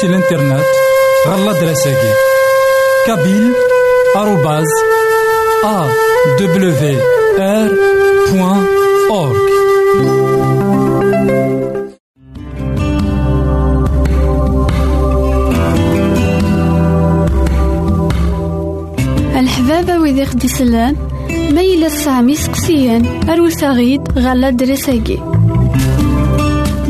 سي الانترنت غالا دراساكي كابيل آروباز أ دبليو آر بوان أورك الحبابة ويدي خدي سلان ما إلا سامي سقسيان أروس غيد غالا دراساكي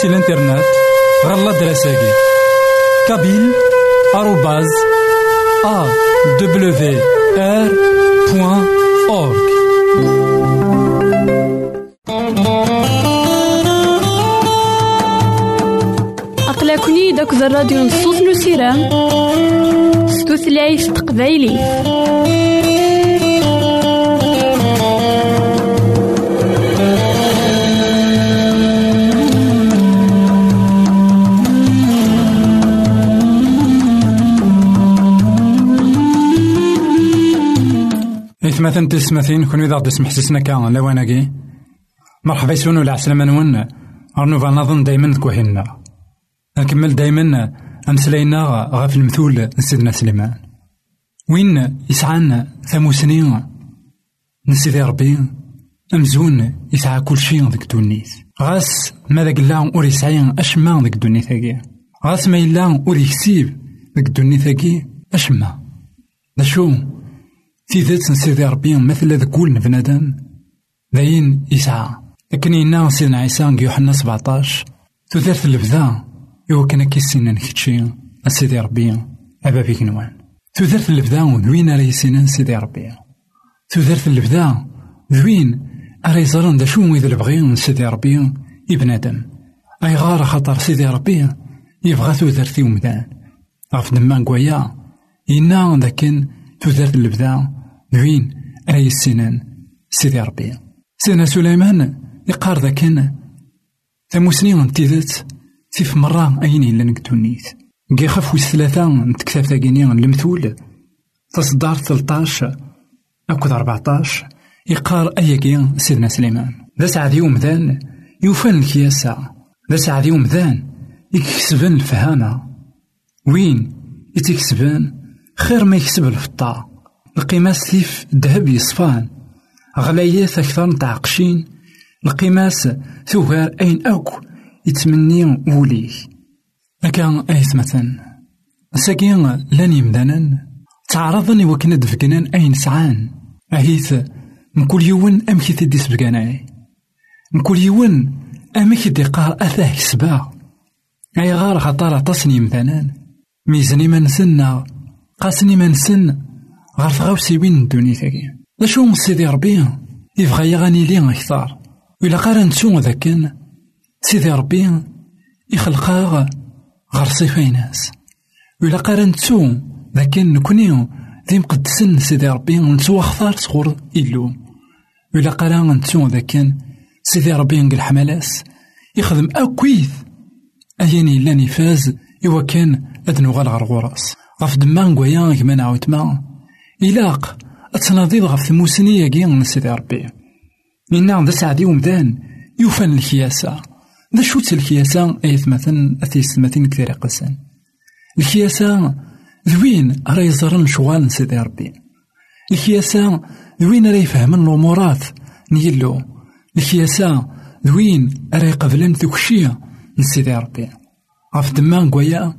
سي الانترنت غالا دراساكي. كابيل آروباز A W R point org. أقلكني داك الراديو نصوص نسيرام ستوثلايف تقبايلي. إثمثن تسمثين كون إذا غدي سمح سسنا كان لواناكي مرحبا يسون ولا عسلامة نون رنوفا نظن دايما كوهينا. نكمل دايما أمسلاينا غاف المثول سيدنا سليمان. وين يسعانا ثموسنين نسيدي ربي. أمزون يسعى كل شيء ذيك دونيت غاس ماذا قلا أور يسعي أشما ذيك دونيت هاكي. غاس ما إلا أور يكسيب ذيك دونيت هاكي أشما دا شو تيذات نسيدي ربي مثل ذكول بنادم. داين يسعى لكن إنا سيدنا عيسى يوحنا 17 تثيرت البدا كان كيسينا نكتشي سيدي ربي. أبابي كنوان تثيرت البدا ذوين راه يسينا سيدي ربي. تثيرت البدا ذوين راه يزرن دا شو إذا البغي سيدي ربي. ابن آدم. أي غار خاطر سيدي ربي. يبغى تثيرتي ومدان غف دمان كوايا إنا ذاكن تثيرت البدا ذوين راه يسينا سيدي ربي. سيدنا سليمان يقار ذاكن. ثموسني تيذت تيف مرة أين إلا نكتونيت. كي خاف ويس ثلاثة نتكتاب ثاقيني المثول تصدار ثلطاش أكد أربعتاش يقار أياكي سيدنا سليمان. ذا سعد يوم ذان يوفان الكياسة. ذا سعد يوم ذان يكسبن الفهامة. وين؟ يتكسبن. خير ما يكسب الفطا القيماس ثيف الذهب يصفان. غلايات أكثر نتعقشين القيماس ثوغار أين أوك يتمني وليه. أكا مثلا. ساكين لأن يمدانا تعرضني وكنا دفقنان أين سعان. أهيث نكل يوم أمكي تدي سبقناي نكل يوم أمكي دي قار أثاه سبا. أي غار خطار تصني مثلا ميزني من سنة قاسني من سن غار تغاوسي وين الدنيا ثاكي لا شو سيدي ربي يبغى يغني لي أكثر وإلا قارن تسو ذاكن سيدي ربي يخلقها غير صفاي ناس وإلا قارن تسو ذاكن نكوني ذي مقدسن سيدي ربي نسوا خطار صغور إلو وإلا قارن تسو ذاكن سيدي ربي نقل حملاس يخدم أكويث أياني إلا نفاز إوا كان أدنو غال غير غراس غف دمان نقويا كما نعاود إلاق أتناضيض غف ثموسنية كي سيدي ربي. إنا ذا سعدي ومدان يوفان الكياسة ذا شو الكياسة أيث مثلا أثيس مثلا كثير قسن. الكياسة ذوين راه يزرن شغال سيدي ربي. الكياسة ذوين راه يفهمن الأمورات نيلو. الكياسة ذوين راه يقبلن ثكشية نسيدي ربي. غف دمان كوايا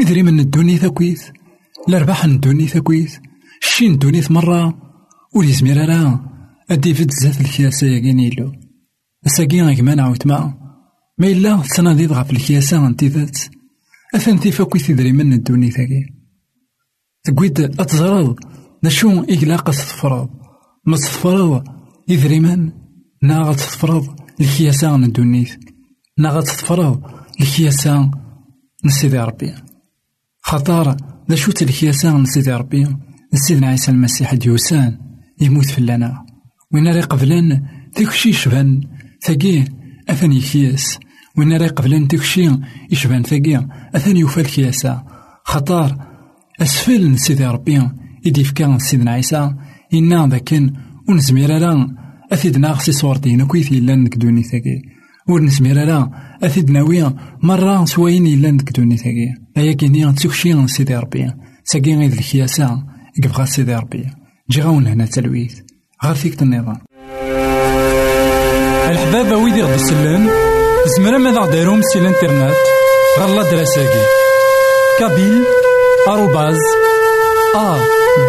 إدري من الدوني ثكويث الأرباح الدوني ثكويث الشين الدونيث مرة وليزمير راه أدي في زات الكياسة ياكين يلو غيك ما نعاود ما إلا تناضيد غف الكياسة انتي ذات أثن تيفاكوي تدري من الدوني ثاكي. تقويد أتزرد نشو إقلاق تتفرض. ما تتفرض يدري من؟ نا غتتفرض الكياسة من الدونيث نا غتتفرض الكياسة من سيدي ربي. خطار ذا شو الكياسة من سيدي ربي. سيدنا عيسى المسيح ديوسان يموت في اللنا. وين راه قبلن داكشي يشبان ثقيه أثني كياس وين راه قبلن داكشي يشبان ثقيه أثني يوفى الكياسة خطار أسفل سيدي ربي إدي فكا سيدنا عيسى. إنا ذاكن ونزمير لا أثيدنا غسي صورتين كويثي لأن نكدوني ثقي ونزمير لا أثيدنا ويا مرة سواين إلا نكدوني ثقي أيا كيني تسوكشي سيدي ربي. ساقي غير الكياسة يبغى سيدي ربي جي غاون هنا تلويث. غير فيك النظام الحبابة ويدي غدي يسلم زمرا ماذا غديرهم سي الانترنت؟ غالا دراساكي كابيل آروباز أ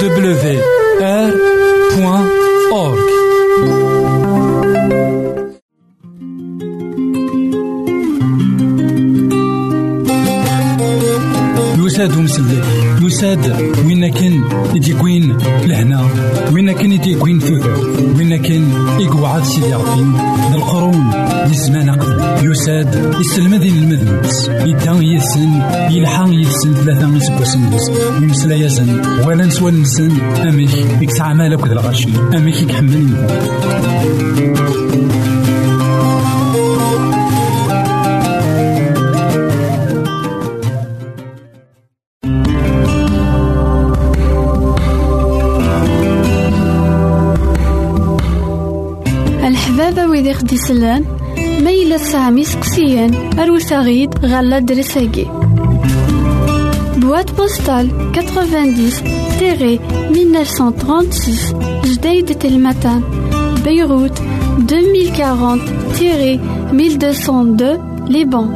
دبليو آر بوان أورك يساد مسلم يساد وين كان كاين لهنا. وين كاين يديكوين ثوثر وين كاين يقعد سيدي ربي القرون يزمان قبل. يساد يسلم ذي المذنبس يدان يسن يلحق يسن ثلاثة يسكوسن بس يمسلا يزن ولا نسوى نسن أميك يكسع مالك ذا الغشي أميك يكحمل. الحبابة ويدي خدي سلان ميلا سامي سقسيان أروساغيد غالا درساكي Boîte postale 90-1936 Jdeïd Telmatan Beyrouth 2040-1202 Liban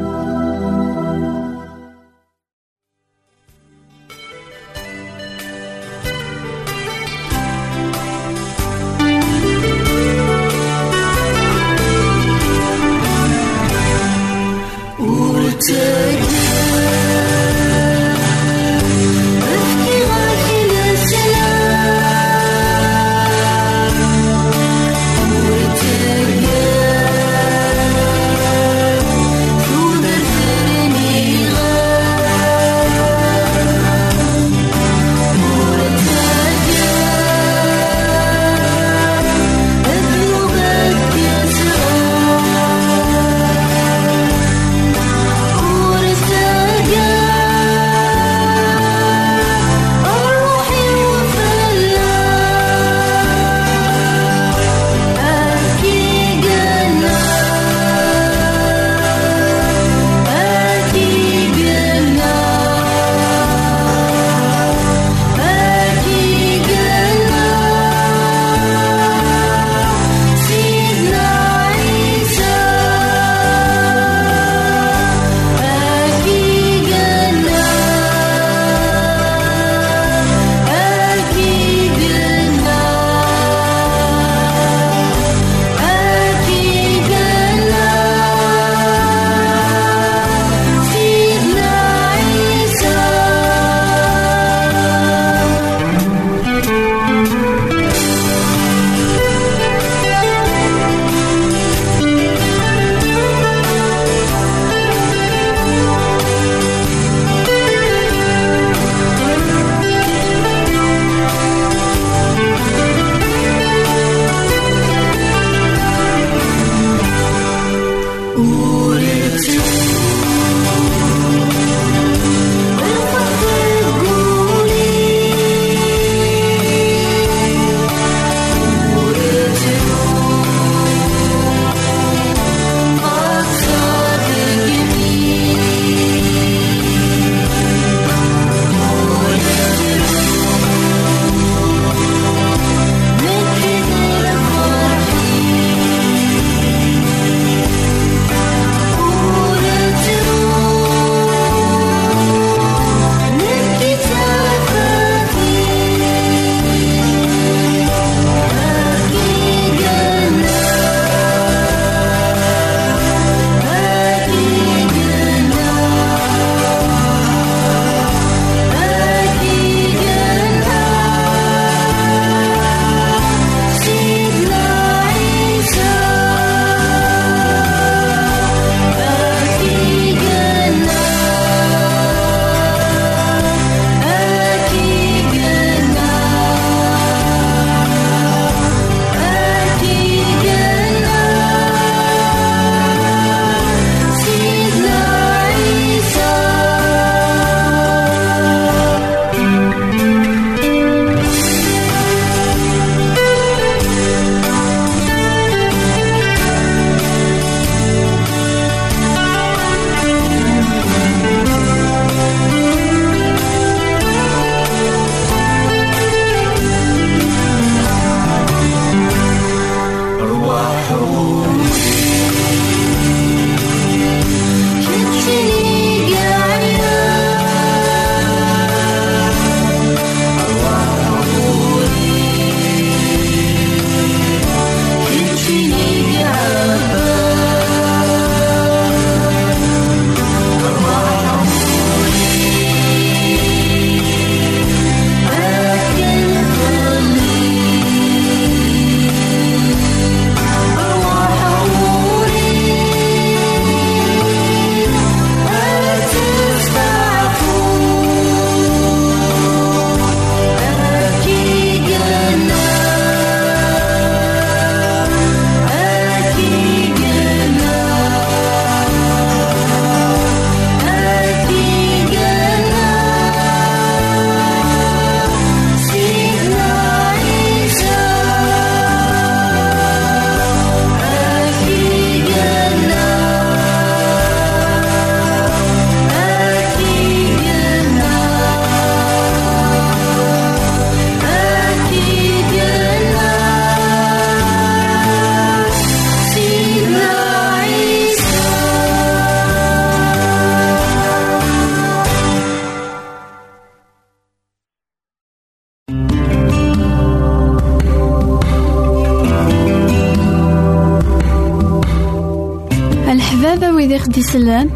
ويدي خديسلان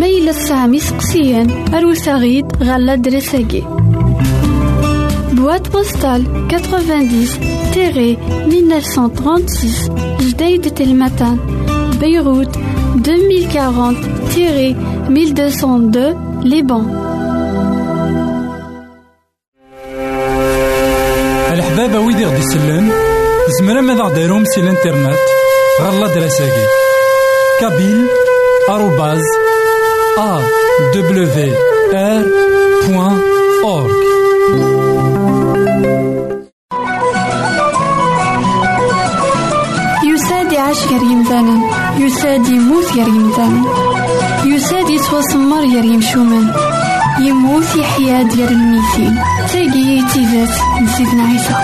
ميلا سامي سقسيان أروساغيد غالا دريساكي. Boîte postale 90-1936 Jdeï de Telmatan Beyrouth 2040-1202 Liban الحبابة ويدي غدي يسلم زمرا ماذا غديرهم سي الانترنت غالا دراساكي كابيل بوان أورك يساد يعيش غير يمثالا يساد يموت غير يمثالا يساد يتوسمر غير يمشومان يموت يحيا ديال الميتين تاقي تيزات نسيتنا عيسى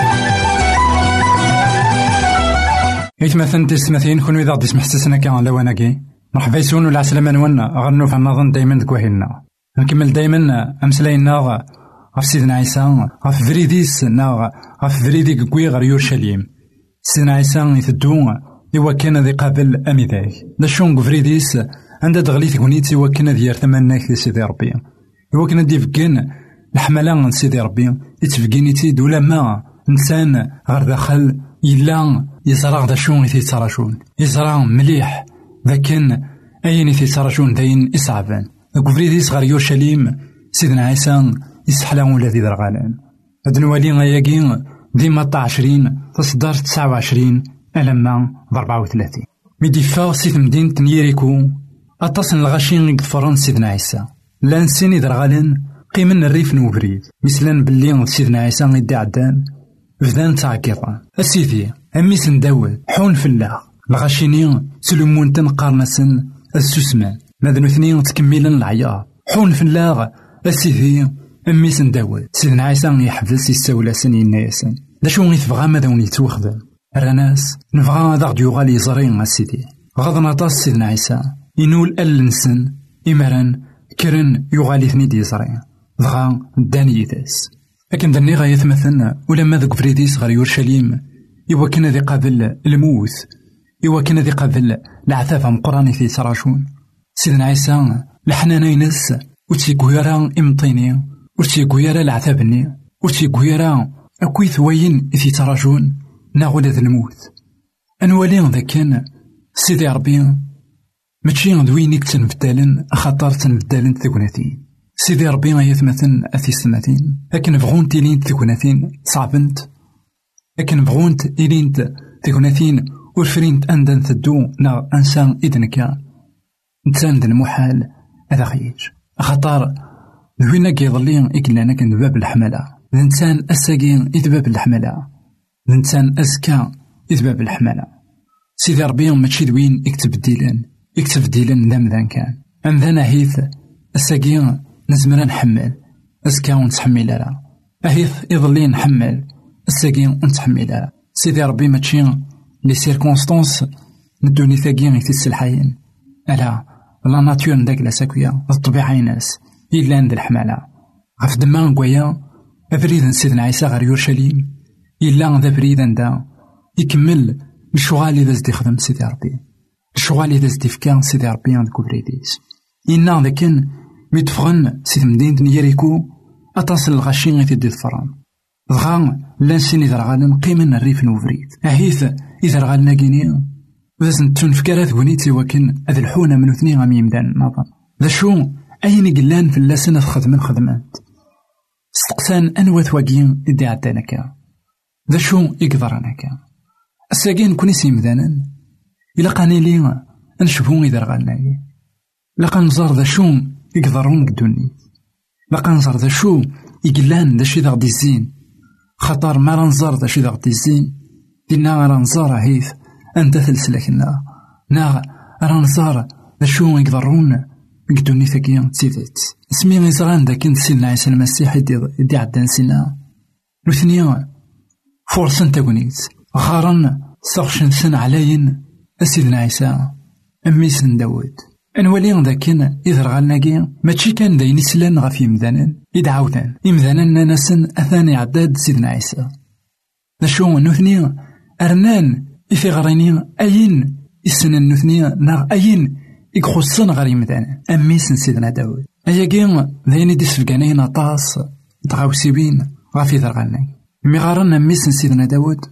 إثمثن تسمثين كون إذا غدي سمح سسنا كان لواناكي مرحبا يسون ولا عسلامة غنو في النظن دايما دكوهينا نكمل دايما أمسلاينا غف سيدنا عيسى غف فريديس نا غف فريدي كوي غير يورشليم. سيدنا عيسى يثدو إوا كان ذي قابل أميداك. دا شون فريديس عند دغلي تكونيت إوا كان ذي يرتمناك سيدي ربي. إوا كان دي فكين الحملة سيدي ربي. يتفكيني تيد ولا ما إنسان غير داخل إلا يزرع دا شون يتيتراشون. يزرع مليح. لكن أين يتيتراشون داين إصعبان كفريديس غير يورشليم سيدنا عيسى يسحلا ولا درغالان. هاد نوالي ديما طا عشرين تصدر تسعة وعشرين ألما بأربعة وثلاثين. ميدي فا سيت مدينة نيريكو أطاس الغاشين يقفران سيدنا عيسى. لأن سيني درغالان قيمن الريف نوبريد مثلا باللي سيدنا عيسى يدي عدان بدان تعكيطان أسيدي أمي سنداول حون فلاغ. الغاشيني سلمون تنقارنسن السوسمان ماذا اثنين تكملن العيار حون فلاغ أسيدي أمي سنداول سيدنا عيسى يحبس يستولى سن ينايسن دا شو يتبغى ماذا وني يتوخدم راناس نبغى هذا غد يغالي يزرين سيدي غاض نطاس سيدنا عيسى ينول ألنسن إمران كرن يغالي دي يزرين دغا داني يداس لكن دني غا يثمثن ولما ذوك فريديس غير يورشليم إوا كان ذي قابل الموت إوا كان ذي قابل العذاب مقراني في سراشون. سيدنا عيسى لحنانا ينس وتيكويرا إمطيني وتيكويرا العذابني وتيكويرا أكوي ثوين إثي تراجون ناغولا ذا الموت. أنوالي ذا كان سيدي ربي. ماشي دوينيك تنبدالن خاطر تنبدالن تكوناتين سيدي ربي يثمثن أثي سنتين لكن بغون تيلين تكوناتين صعبنت لكن بغونت إلينت تكوناتين ورفرينت أندن ثدو نا أنسان إذن كان نتسان المحال هذا خيج. خطر ذوينا كيظلين إكلانا كان باب الحملة. الإنسان أساقين إذ باب الحملة. الإنسان أزكى إذ باب الحملة. سيدي ربي ماشي دوين يكتب ديلان يكتب ديلان ذا مذان كان. أم ذا نهيث أساقين نزمر نحمل أزكى ونتحمل لا أهيث يظلي نحمل أساقين ونتحمل سيدي ربي ماشي لي سيركونستونس ندوني ثاقين يتس الحيين ألا لا ناتور نداك لاساكويا الطبيعة يناس إلا عند الحمالة غف دما نقويا أبريد سيدنا عيسى غير يورشليم إلا ذا بريد دا يكمل الشغال إذا زدي خدم سيدي ربي الشغال إذا زدي فكان سيدي ربي عند كوبريديس إنا كان ميتفغن سيد مدينة نيريكو أتصل الغشين غيتي دي فران دغا لانسين إذا رغالن قيمن الريف نوفريد أهيث إذا رغالنا كيني وذا تنفكر ذونيتي وكن هذا الحونة من اثنين غام يمدان نظر ذا شو؟ أين قلان في اللسنة خدمن خدمات. استقسان أنوى ثواقين إدي عدانكا ذا شو؟ يقدر أناكا الساقين كوني سيمدانا إلا قاني لي نشبهو إذا رغالنا لقا نزار ذا شو؟ يقدرون قدوني. لقا نزار ذا شو؟ يقلان ذا شي ذا غدي الزين خطر ما رنزار ذا شي ذا غدي الزين دينا رنزار هيث. أنت ثلثلكنا نا رنزار ذا شو يقدرون قدوني ثقيا تسيدت اسمي غيزران ذاك سيدنا عيسى المسيح يدي عدان سينا نثنيا فرصة تاكونيت. غارن سغشن سن عليين سيدنا عيسى. أمي سن داود أنوالي ذاكن إذ رغالناكي ماشي كان داين يسلان غف يمذانن إذ عاودان يمذانن ناسن أثاني عداد سيدنا عيسى. ذا شو نثنيا أرنان إفي غريني أين؟ السنة النثنية ناغ أين؟ يخصن غير يمدان أميس سيدنا داود. أيا كين ذاين دي سفقانين طاس تغاوسيبين غافي ذرغالنا مي غارن أميس سيدنا داود.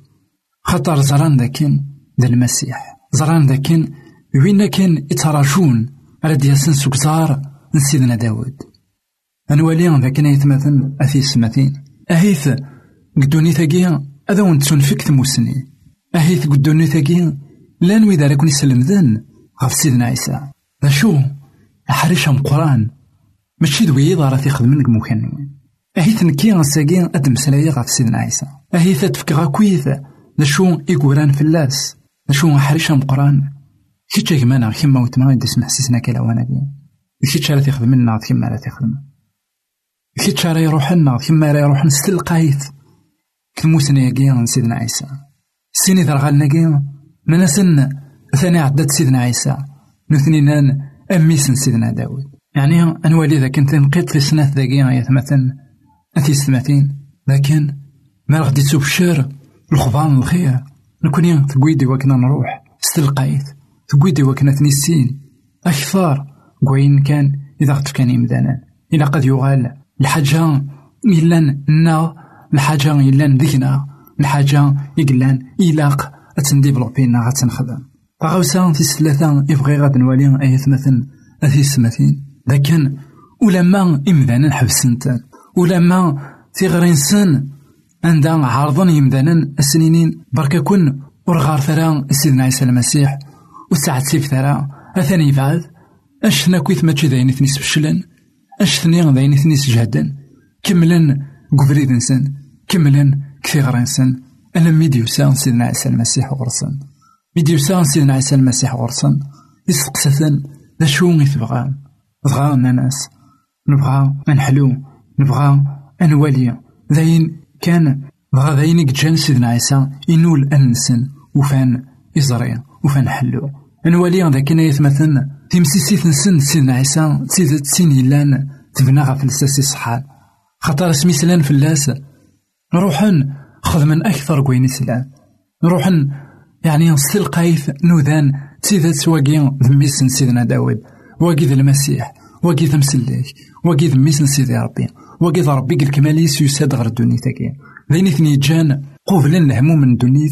خاطر زران ذاكين ذا المسيح زران ذاكين وين كان يتراجون على دياسن سكزار سيدنا داود. أنوالي ذاك يتمثل أثي السماتين أهيث قدوني ثاقيا هذا ونتسون فيك ثموسني. أهيث قدوني ثاقيا لأن ويدا راكون يسلم ذن. غف سيدنا عيسى ذا شو أحريش قرآن. ماشي دوي راه تيخدم لك مكان. أهيث نكي غساقي أدم سلايا غف سيدنا عيسى أهيث تفكغا كويث ذا شو إيقوران فلاس ذا شو أحريش قرآن. كيتش كمانا كيما وتما يدي سمح سيسنا كلا وأنا بي كيتش راه تيخدم لنا كيما راه تيخدم كيتش راه يروح لنا كيما راه يروح نستلقايت كموسنا يا سيدنا عيسى. سيني ذرغالنا كيا مناسن ثاني عدد سيدنا عيسى. نثنينان أميسن سيدنا داود يعني أنوالي ذا كنت نقيت في سنة ذاكيا يتمثل أثي ستماتين لكن ما غدي تبشر الخضان الخير. نكوني تقويدي وكنا نروح استلقايت تقويدي وكنا تنسين. أكثر قوين كان إذا غتف كان يمدانا. إلا قد يغال. الحاجة إلا نا. الحاجة إلا ذكنا الحاجة إقلان إلاق أتنديفلوبينا غتنخدم غاوسا في الثلاثة يبغي غاد نوالي أي ثمثن أثي السماثين لكن ولما إمدانا حبسنت ولما تيغرين سن عندها عارضن يمدانا السنينين بركا كن ورغار ثرا سيدنا عيسى المسيح. وساعة سيف ثرا أثاني بعد أش ناكويت ماشي داين ثنيس فشلن أش ثنيا داين ثنيس جهدن. كملن قبريد نسن. كملن كثيغر نسن أنا ميديوسا سيدنا عيسى المسيح غرسن ميديوسا سيدنا عيسى المسيح غرسن يسقسثن ذا شو يتبغى بغا ناس نبغى نحلو. نبغى نولي. ذاين كان. بغا ذاين جان سيدنا عيسى. ينول أنسن وفان يزري وفان حلو. نولي ذاك يتمثل. تمسيسيت نسن سيدنا عيسى. تسيد تسين يلان تبنى غف الساسي صحال خاطر اسمي سلان فلاس نروحن خدمن أكثر كوين سلان نروحن يعني قايث نوذان تسيدات سواقي ذميسن سيدنا داود واقي المسيح واقي مسليك واقي ذميسن سيدي ربي واقي ربي الكماليس يساد غير الدنيا ذين اثني جان قوفلن الهموم من دونيت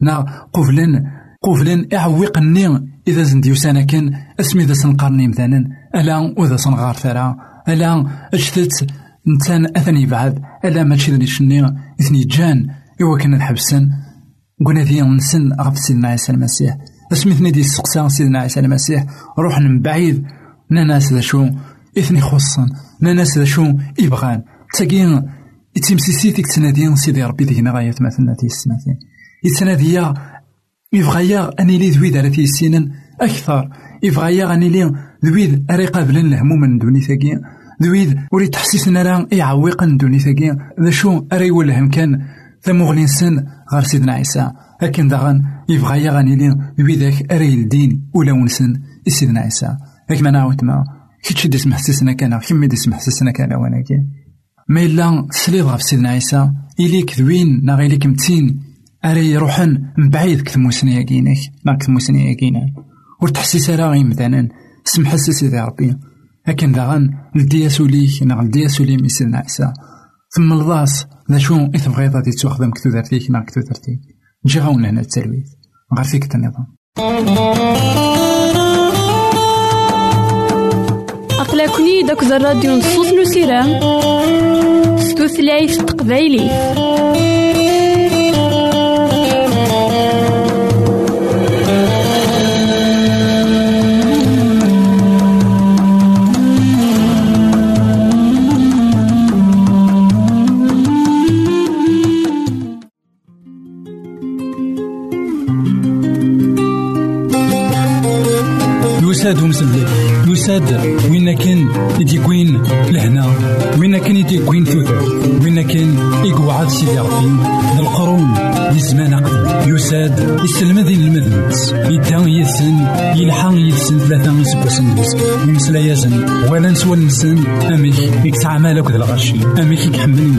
نا قوفلن قوفلن اعوقني إذا زند يوسانا كان اسمي ذا سنقارني مثلا ألا وذا سنغار ثرا ألا أجتت نتان أثني بعد ألا ماشي ذني شني؟ إثني جان إوا كان الحبسن قلنا ذي نسن غف سيدنا عيسى المسيح. اسمي دي السقسا سيدنا عيسى المسيح. روح من بعيد ناس ذا شو؟ إثني خصن ناس ذا شو؟ إبغان. تاقين يتمسيسيتك تنادي سيدي ربي ذينا غاية مثلنا في السنتين يتنادي يبغى أني لي ذويد على السنين أكثر. يبغى أني لي ذويد أري قابلن الهموم من دوني ثقيا ذويد وري تحسسنا راه يعوقن دوني ثقيا ذا شو أري يولهم كان ثمغ سن غير سيدنا عيسى. لكن داغن يبغى يغني لي ذويدك أري الدين ولا ونسن سيدنا عيسى. لكن ما نعاود ما كيتش ديس محسسنا كان كيما ديس محسسنا كان وأنا كي. ما إلا سليض غف سيدنا عيسى. إليك ذوين نا غيليك متين. أري يروحن من بعيد كثموسني ياكينك نا كثموسني ياكينا ور تحسيس راه غي مثلا سمح سيدي ربي. لكن داغن لدي سوليك نا لدي سولي ميسلنا عيسى. ثم الضاس ذا شو إثبغيض غادي تخدم كتو درتيك نا كتو درتيك نجي غاون هنا التلويث. غير فيك النظام أقلكني داك الراديو نصوص نسيران ستوثلايف تقبايلي. يساد وين كان يديكوين لهنا؟ وين كان يديكوين ثوثر وين كان يقعد سيدي ربي؟ القرون يزمان قبل. يساد يسلم ذي المذنبس يدان يسن يلحق يسن ثلاثة يسبسن يمسلا يزن. ولا نسوى نسن. أميك يكتعمل أكد الغشي أميك يكحمل